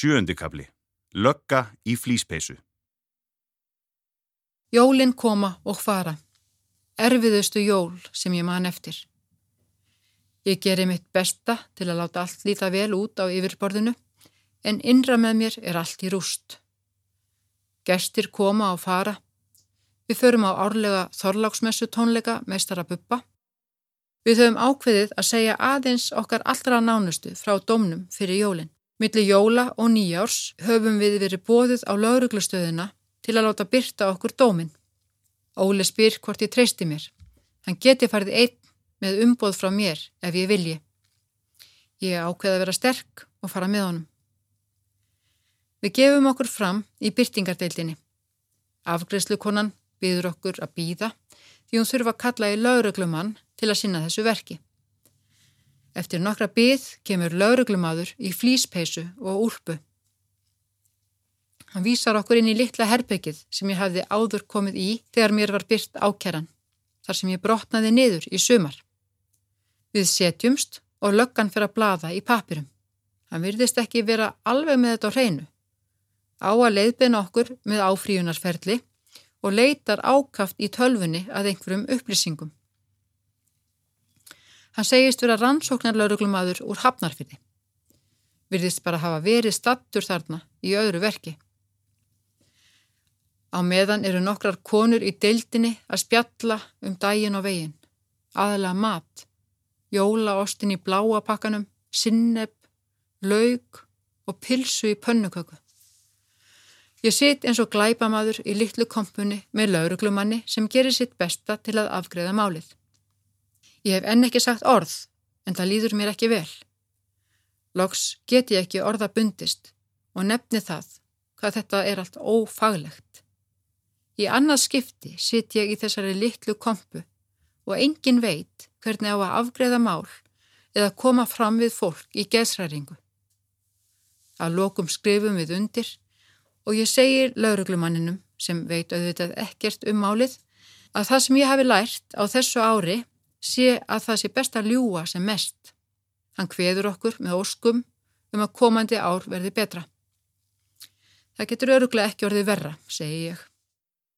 Sjöndikabli. Lögga í flýspeysu. Jólin koma og fara. Erfiðustu jól sem ég man eftir. Ég geri mitt besta til að láta allt líta vel út á yfirborðinu en innra með mér er allt í rúst. Gestir koma og fara. Við förum á árlega þorláksmessu tónleika meistara buppa. Við höfum ákveðið að segja aðeins okkar allra nánustu frá domnum fyrir jólinn. Millir jóla og nýjárs höfum við verið bóðið á lauruglustöðuna til að láta byrta okkur dómin. Óli spyr hvort ég treysti mér. Hann geti farið einn með umbóð frá mér ef ég vilji. Ég ákveði að vera sterk og fara með honum. Við gefum okkur fram í byrtingardeildinni. Afgreðslukonan byður okkur að býða því hún þurfa að kalla í lauruglumann til að sinna þessu verki. Eftir nokkra byð kemur lauruglumadur í flýspeisu og úlpu. Hann vísar okkur inn í litla herbyggið sem ég hafði áður komið í þegar mér var byrt ákeran, þar sem ég brotnaði niður í sumar. Við setjumst og löggan fyrir að blada í papirum. Hann virðist ekki vera alveg með þetta á hreinu. Á að leiðbeina okkur með áfríunarferli og leitar ákaft í tölfunni að einhverjum upplýsingum. Hann segist vera rannsóknarlauruglumadur úr hafnarfyrði. Virðist bara hafa verið stattur þarna í öðru verki. Á meðan eru nokkrar konur í deildinni að spjalla um daginn og veginn. Aðalega mat, jólaostin í bláa pakkanum, sinneb, laug og pilsu í pönnuköku. Ég sit eins og glæpamadur í litlu kompunni með lauruglumanni sem gerir sitt besta til að afgreða málið. Ég hef enn ekki sagt orð, en það líður mér ekki vel. Loks get ég ekki orða bundist og nefni það hvað þetta er allt ófaglegt. Í annað skipti sitt ég í þessari litlu kompu og engin veit hvernig á að afgreða mál eða koma fram við fólk í geðsræringu. Að lokum skrifum við undir og ég segir lauruglumanninum sem veit auðvitað ekkert um málið að það sem ég hafi lært á þessu ári sé að það sé best að ljúa sem mest. Hann hveður okkur með óskum um að komandi ár verði betra. Það getur öruglega ekki orðið verra, segi ég.